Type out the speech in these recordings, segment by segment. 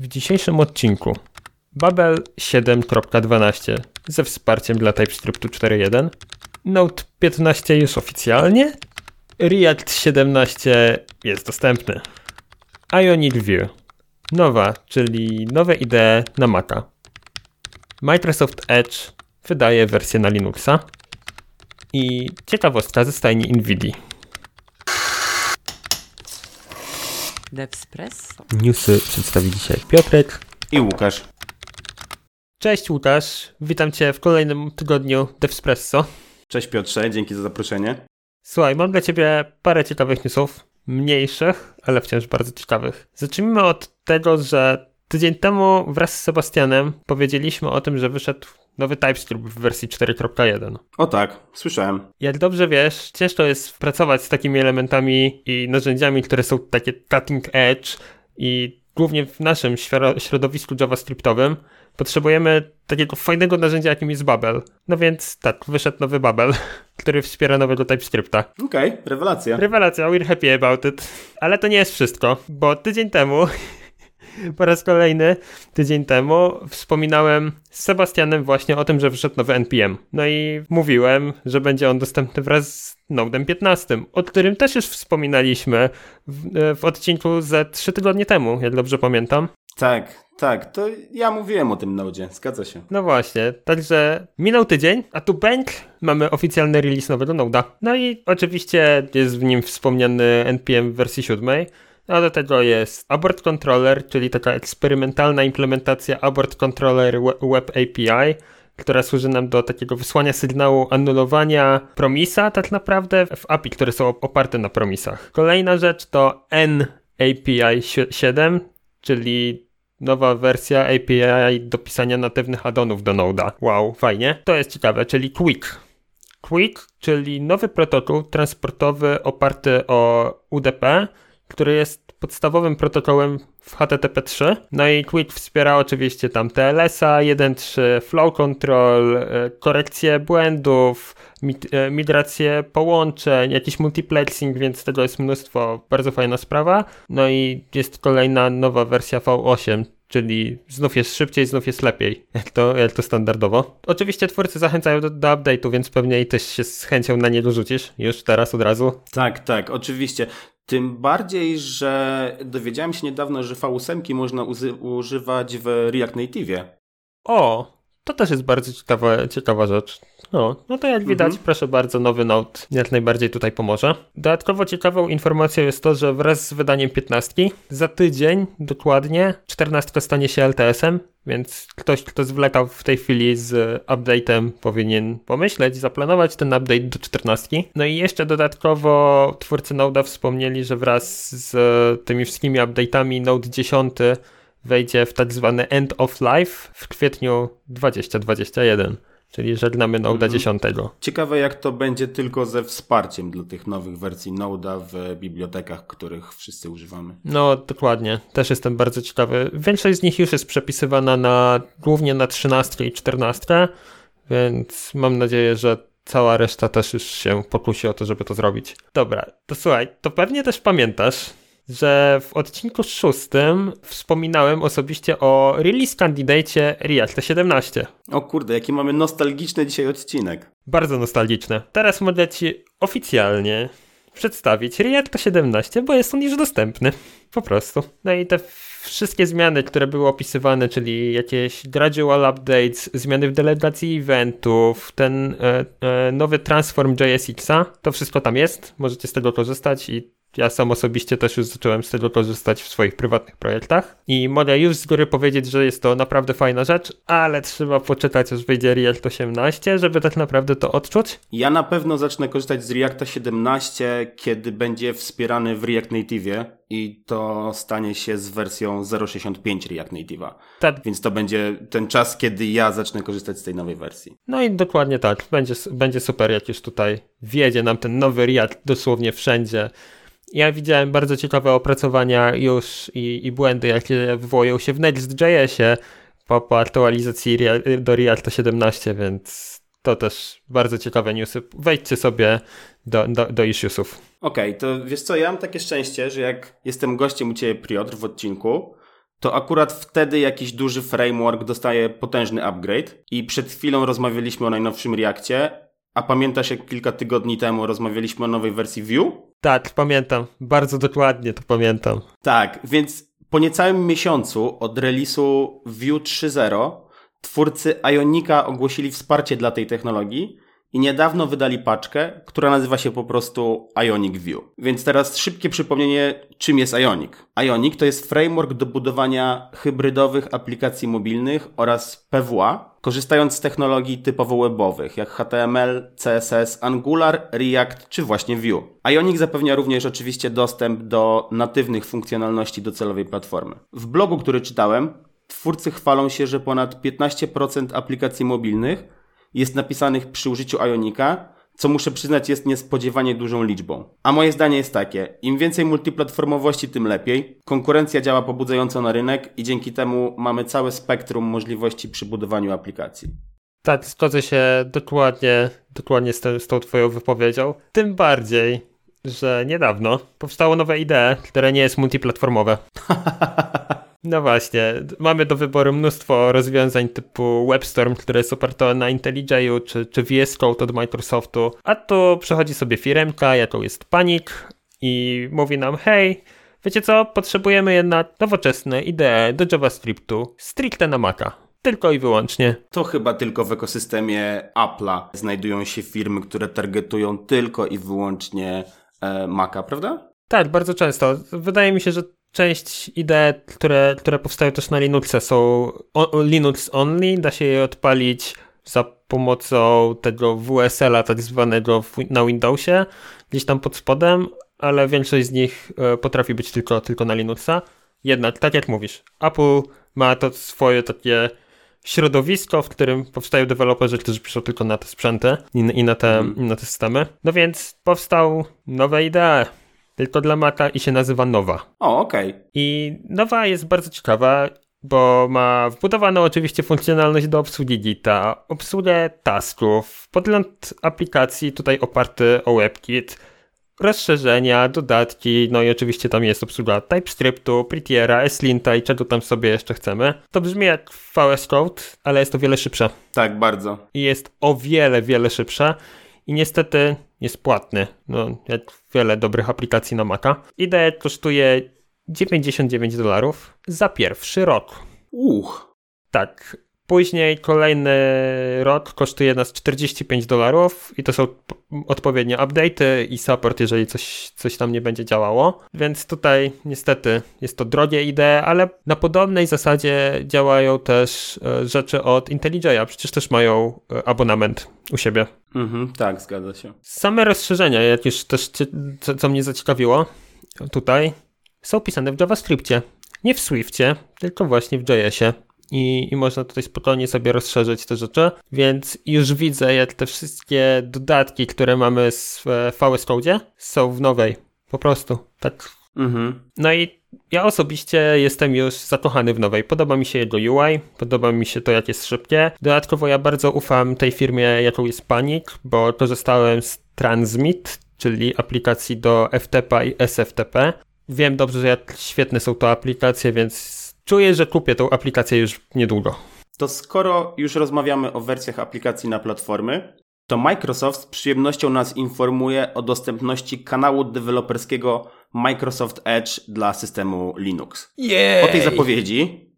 W dzisiejszym odcinku Babel 7.12 ze wsparciem dla TypeScriptu 4.1, Node 15 już oficjalnie, React 17 jest dostępny, Ionic View, nowa, czyli nowe idee na Maca. Microsoft Edge wydaje wersję na Linuxa i ciekawostka ze stajni NVIDII. Devspresso. Newsy przedstawi dzisiaj Piotrek. I Łukasz. Cześć Łukasz, witam Cię w kolejnym tygodniu Devspresso. Cześć Piotrze, dzięki za zaproszenie. Słuchaj, mam dla Ciebie parę ciekawych newsów, mniejszych, ale wciąż bardzo ciekawych. Zacznijmy od tego, że tydzień temu wraz z Sebastianem powiedzieliśmy o tym, że wyszedł nowy TypeScript w wersji 4.1. O tak, słyszałem. Jak dobrze wiesz, ciężko jest pracować z takimi elementami i narzędziami, które są takie cutting edge i głównie w naszym środowisku javascriptowym potrzebujemy takiego fajnego narzędzia, jakim jest Babel. No więc tak, wyszedł nowy Babel, który wspiera nowego TypeScripta. Okej, okay, rewelacja. Rewelacja, we're happy about it. Ale to nie jest wszystko, bo tydzień temu po raz kolejny tydzień temu wspominałem z Sebastianem właśnie o tym, że wyszedł nowy NPM. No i mówiłem, że będzie on dostępny wraz z Nodem 15, o którym też już wspominaliśmy w, w odcinku ze 3 tygodnie temu, jak dobrze pamiętam. Tak, tak, to ja mówiłem o tym Nodzie, zgadza się. No właśnie, także minął tydzień, a tu bęk, mamy oficjalny release nowego Noda. No i oczywiście jest w nim wspomniany NPM w wersji 7. A do tego jest Abort Controller, czyli taka eksperymentalna implementacja Abort Controller Web API, która służy nam do takiego wysłania sygnału anulowania promisa tak naprawdę w API, które są oparte na promisach. Kolejna rzecz to NAPI 7, czyli nowa wersja API do pisania natywnych addonów do Node'a. Wow, fajnie. To jest ciekawe, czyli Quick. Quick, czyli nowy protokół transportowy oparty o UDP, który jest podstawowym protokołem w HTTP3. No i Quick wspiera oczywiście tam TLS-a, 1.3, flow control, e, korekcję błędów, e, migrację połączeń, jakiś multiplexing, więc tego jest mnóstwo, bardzo fajna sprawa. No i jest kolejna nowa wersja V8, czyli znów jest szybciej, znów jest lepiej, jak to, jak to standardowo. Oczywiście twórcy zachęcają do, do update'u, więc pewnie i też się z chęcią na niego rzucisz, już teraz od razu. Tak, tak, oczywiście. Tym bardziej, że dowiedziałem się niedawno, że V8 można używać w React Native. O, to też jest bardzo ciekawa, ciekawa rzecz. No, no to jak widać, mhm. proszę bardzo, nowy Node jak najbardziej tutaj pomoże. Dodatkowo ciekawą informacją jest to, że wraz z wydaniem 15 za tydzień dokładnie 14 stanie się LTS-em, więc ktoś, kto zwlekał w tej chwili z update'em powinien pomyśleć, zaplanować ten update do 14. No i jeszcze dodatkowo twórcy Node'a wspomnieli, że wraz z tymi wszystkimi update'ami Node 10 wejdzie w tak zwany end of life w kwietniu 2021 czyli żegnamy Node'a mhm. 10. Ciekawe jak to będzie tylko ze wsparciem dla tych nowych wersji Node'a w bibliotekach, których wszyscy używamy. No dokładnie, też jestem bardzo ciekawy. Większość z nich już jest przepisywana na głównie na 13 i 14, więc mam nadzieję, że cała reszta też już się pokusi o to, żeby to zrobić. Dobra, to słuchaj, to pewnie też pamiętasz, że w odcinku szóstym wspominałem osobiście o release candidate React 17. O kurde, jaki mamy nostalgiczny dzisiaj odcinek. Bardzo nostalgiczny. Teraz mogę Ci oficjalnie przedstawić React 17, bo jest on już dostępny. Po prostu. No i te wszystkie zmiany, które były opisywane, czyli jakieś gradual updates, zmiany w delegacji eventów, ten e, e, nowy transform JSX-a, to wszystko tam jest. Możecie z tego korzystać i ja sam osobiście też już zacząłem z tego korzystać w swoich prywatnych projektach i mogę już z góry powiedzieć, że jest to naprawdę fajna rzecz, ale trzeba poczytać, aż wyjdzie React 18, żeby tak naprawdę to odczuć. Ja na pewno zacznę korzystać z Reacta 17, kiedy będzie wspierany w React Native i to stanie się z wersją 0.65 React Native'a. Tak. Więc to będzie ten czas, kiedy ja zacznę korzystać z tej nowej wersji. No i dokładnie tak. Będzie, będzie super, jak już tutaj wjedzie nam ten nowy React dosłownie wszędzie ja widziałem bardzo ciekawe opracowania już i, i błędy, jakie wywołują się w Next.jsie po, po aktualizacji do React 17, więc to też bardzo ciekawe newsy. Wejdźcie sobie do, do, do issuesów. Okej, okay, to wiesz co, ja mam takie szczęście, że jak jestem gościem u Ciebie, Piotr, w odcinku, to akurat wtedy jakiś duży framework dostaje potężny upgrade i przed chwilą rozmawialiśmy o najnowszym Reakcie, a pamiętasz jak kilka tygodni temu rozmawialiśmy o nowej wersji Vue? Tak, pamiętam. Bardzo dokładnie to pamiętam. Tak, więc po niecałym miesiącu od release'u Vue 3.0 twórcy Ionika ogłosili wsparcie dla tej technologii i niedawno wydali paczkę, która nazywa się po prostu Ionic View. Więc teraz szybkie przypomnienie, czym jest Ionic. Ionic to jest framework do budowania hybrydowych aplikacji mobilnych oraz PWA, korzystając z technologii typowo webowych, jak HTML, CSS, Angular, React czy właśnie Vue. Ionic zapewnia również oczywiście dostęp do natywnych funkcjonalności docelowej platformy. W blogu, który czytałem, twórcy chwalą się, że ponad 15% aplikacji mobilnych jest napisanych przy użyciu Ionika, co muszę przyznać jest niespodziewanie dużą liczbą. A moje zdanie jest takie, im więcej multiplatformowości, tym lepiej. Konkurencja działa pobudzająco na rynek i dzięki temu mamy całe spektrum możliwości przy budowaniu aplikacji. Tak, zgodzę się dokładnie, dokładnie z, te, z tą twoją wypowiedzią. Tym bardziej, że niedawno powstało nowe idee, które nie jest multiplatformowe. No właśnie, mamy do wyboru mnóstwo rozwiązań typu WebStorm, które jest oparte na IntelliJ'u, czy, czy VS Code od Microsoftu, a tu przychodzi sobie firmka, jaką jest Panic i mówi nam, hej, wiecie co, potrzebujemy jednak nowoczesne idee do JavaScriptu, stricte na Maca. Tylko i wyłącznie. To chyba tylko w ekosystemie Apple'a znajdują się firmy, które targetują tylko i wyłącznie e, Maca, prawda? Tak, bardzo często. Wydaje mi się, że część idei, które, które powstają też na Linuxie są o, Linux only, da się je odpalić za pomocą tego WSL-a tak zwanego na Windowsie, gdzieś tam pod spodem, ale większość z nich e, potrafi być tylko, tylko na Linuxa. Jednak, tak jak mówisz, Apple ma to swoje takie środowisko, w którym powstają deweloperzy, którzy piszą tylko na te sprzęty i, i na, te, mm. na te systemy. No więc powstał nowe idee tylko dla Maca i się nazywa Nowa. O, okej. Okay. I Nowa jest bardzo ciekawa, bo ma wbudowaną oczywiście funkcjonalność do obsługi Gita, obsługę tasków, podgląd aplikacji tutaj oparty o WebKit, rozszerzenia, dodatki, no i oczywiście tam jest obsługa TypeScriptu, Prettiera, Eslinta i czego tam sobie jeszcze chcemy. To brzmi jak VS Code, ale jest o wiele szybsze. Tak, bardzo. I jest o wiele, wiele szybsze i niestety jest płatny, no jak wiele dobrych aplikacji na Maca. IDE kosztuje 99 dolarów za pierwszy rok. Uch. Tak, Później kolejny rok kosztuje nas 45 dolarów i to są odpowiednie update'y i support, jeżeli coś, coś tam nie będzie działało. Więc tutaj niestety jest to drogie idee, ale na podobnej zasadzie działają też e, rzeczy od IntelliJ'a. Przecież też mają e, abonament u siebie. Mhm, tak, zgadza się. Same rozszerzenia, jak już też co, co mnie zaciekawiło tutaj, są pisane w JavaScriptie. Nie w Swiftie, tylko właśnie w JS-ie i, i można tutaj spokojnie sobie rozszerzyć te rzeczy, więc już widzę, jak te wszystkie dodatki, które mamy z VS Code są w nowej. Po prostu. Tak. Mhm. No i ja osobiście jestem już zakochany w nowej. Podoba mi się jego UI, podoba mi się to, jak jest szybkie. Dodatkowo ja bardzo ufam tej firmie, jaką jest Panic, bo korzystałem z Transmit, czyli aplikacji do FTP i SFTP. Wiem dobrze, jak świetne są to aplikacje, więc Czuję, że kupię tą aplikację już niedługo. To skoro już rozmawiamy o wersjach aplikacji na platformy, to Microsoft z przyjemnością nas informuje o dostępności kanału deweloperskiego Microsoft Edge dla systemu Linux. Jej! O tej zapowiedzi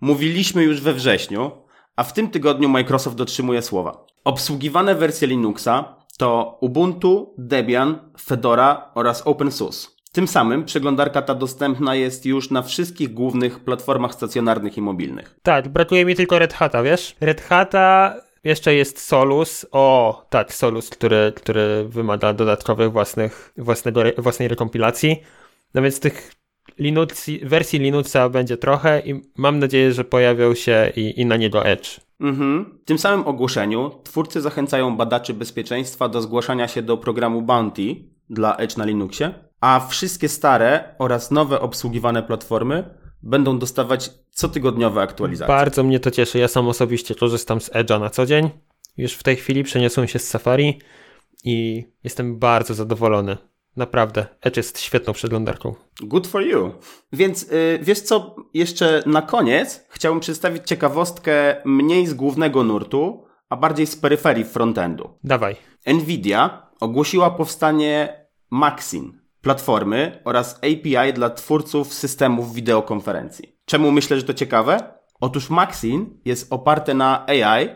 mówiliśmy już we wrześniu, a w tym tygodniu Microsoft dotrzymuje słowa. Obsługiwane wersje Linuxa to Ubuntu, Debian, Fedora oraz OpenSUSE. Tym samym przeglądarka ta dostępna jest już na wszystkich głównych platformach stacjonarnych i mobilnych. Tak, brakuje mi tylko Red Hata, wiesz? Red Hata, jeszcze jest Solus. O, tak, Solus, który, który wymaga dodatkowych własnych, własnego, własnej rekompilacji. No więc tych Linux, wersji Linuxa będzie trochę i mam nadzieję, że pojawią się i, i na niego Edge. Mhm. W tym samym ogłoszeniu twórcy zachęcają badaczy bezpieczeństwa do zgłaszania się do programu Bounty dla Edge na Linuxie a wszystkie stare oraz nowe obsługiwane platformy będą dostawać cotygodniowe aktualizacje. Bardzo mnie to cieszy. Ja sam osobiście korzystam z Edge'a na co dzień. Już w tej chwili przeniosłem się z Safari i jestem bardzo zadowolony. Naprawdę, Edge jest świetną przeglądarką. Good for you. Więc yy, wiesz co, jeszcze na koniec chciałbym przedstawić ciekawostkę mniej z głównego nurtu, a bardziej z peryferii frontendu. Dawaj. Nvidia ogłosiła powstanie Maxin, platformy oraz API dla twórców systemów wideokonferencji. Czemu myślę, że to ciekawe? Otóż Maxin jest oparte na AI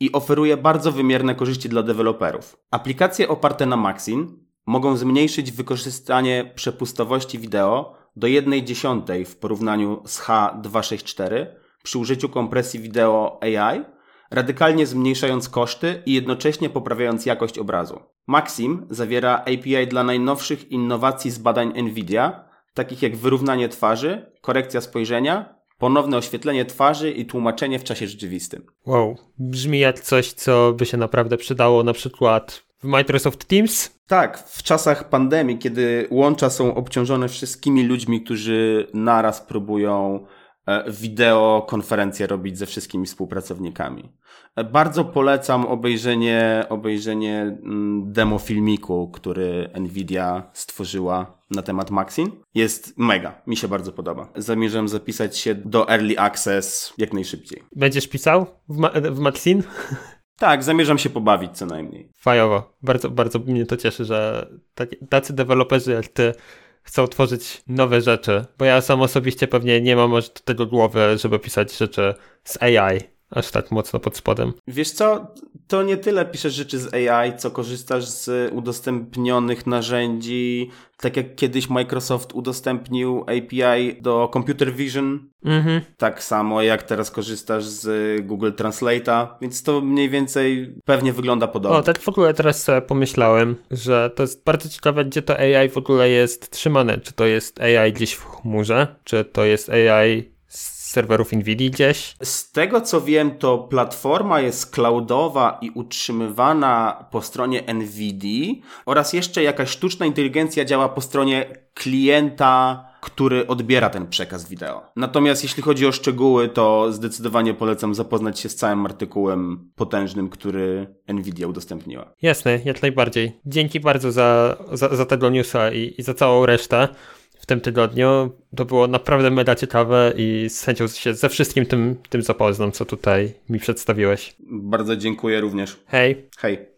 i oferuje bardzo wymierne korzyści dla deweloperów. Aplikacje oparte na Maxin mogą zmniejszyć wykorzystanie przepustowości wideo do 1,1 w porównaniu z H264 przy użyciu kompresji wideo AI, radykalnie zmniejszając koszty i jednocześnie poprawiając jakość obrazu. Maxim zawiera API dla najnowszych innowacji z badań Nvidia, takich jak wyrównanie twarzy, korekcja spojrzenia, ponowne oświetlenie twarzy i tłumaczenie w czasie rzeczywistym. Wow, brzmi jak coś, co by się naprawdę przydało na przykład w Microsoft Teams? Tak, w czasach pandemii, kiedy łącza są obciążone wszystkimi ludźmi, którzy naraz próbują e, wideokonferencje robić ze wszystkimi współpracownikami. E, bardzo polecam obejrzenie, obejrzenie mm, demo filmiku, który Nvidia stworzyła na temat Maxin. Jest mega, mi się bardzo podoba. Zamierzam zapisać się do Early Access jak najszybciej. Będziesz pisał w, ma w Maxin? Tak, zamierzam się pobawić co najmniej. Fajowo. Bardzo, bardzo mnie to cieszy, że tacy deweloperzy jak ty chcą tworzyć nowe rzeczy, bo ja sam osobiście pewnie nie mam może do tego głowy, żeby pisać rzeczy z AI aż tak mocno pod spodem. Wiesz co, to nie tyle piszesz rzeczy z AI, co korzystasz z udostępnionych narzędzi, tak jak kiedyś Microsoft udostępnił API do Computer Vision, mhm. tak samo jak teraz korzystasz z Google Translate'a, więc to mniej więcej pewnie wygląda podobnie. O, tak w ogóle teraz sobie pomyślałem, że to jest bardzo ciekawe, gdzie to AI w ogóle jest trzymane. Czy to jest AI gdzieś w chmurze, czy to jest AI serwerów Nvidia gdzieś? Z tego co wiem, to platforma jest cloudowa i utrzymywana po stronie Nvidia oraz jeszcze jakaś sztuczna inteligencja działa po stronie klienta który odbiera ten przekaz wideo. Natomiast jeśli chodzi o szczegóły, to zdecydowanie polecam zapoznać się z całym artykułem potężnym, który Nvidia udostępniła. Jasne, jak najbardziej. Dzięki bardzo za, za, za tego newsa i, i za całą resztę w tym tygodniu. To było naprawdę mega ciekawe i z chęcią się ze wszystkim tym, tym zapoznam, co tutaj mi przedstawiłeś. Bardzo dziękuję również. Hej. Hej.